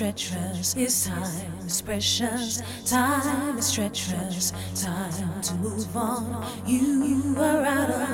Is treacherous, it's time is precious. Time is treacherous, time to move on. You are out of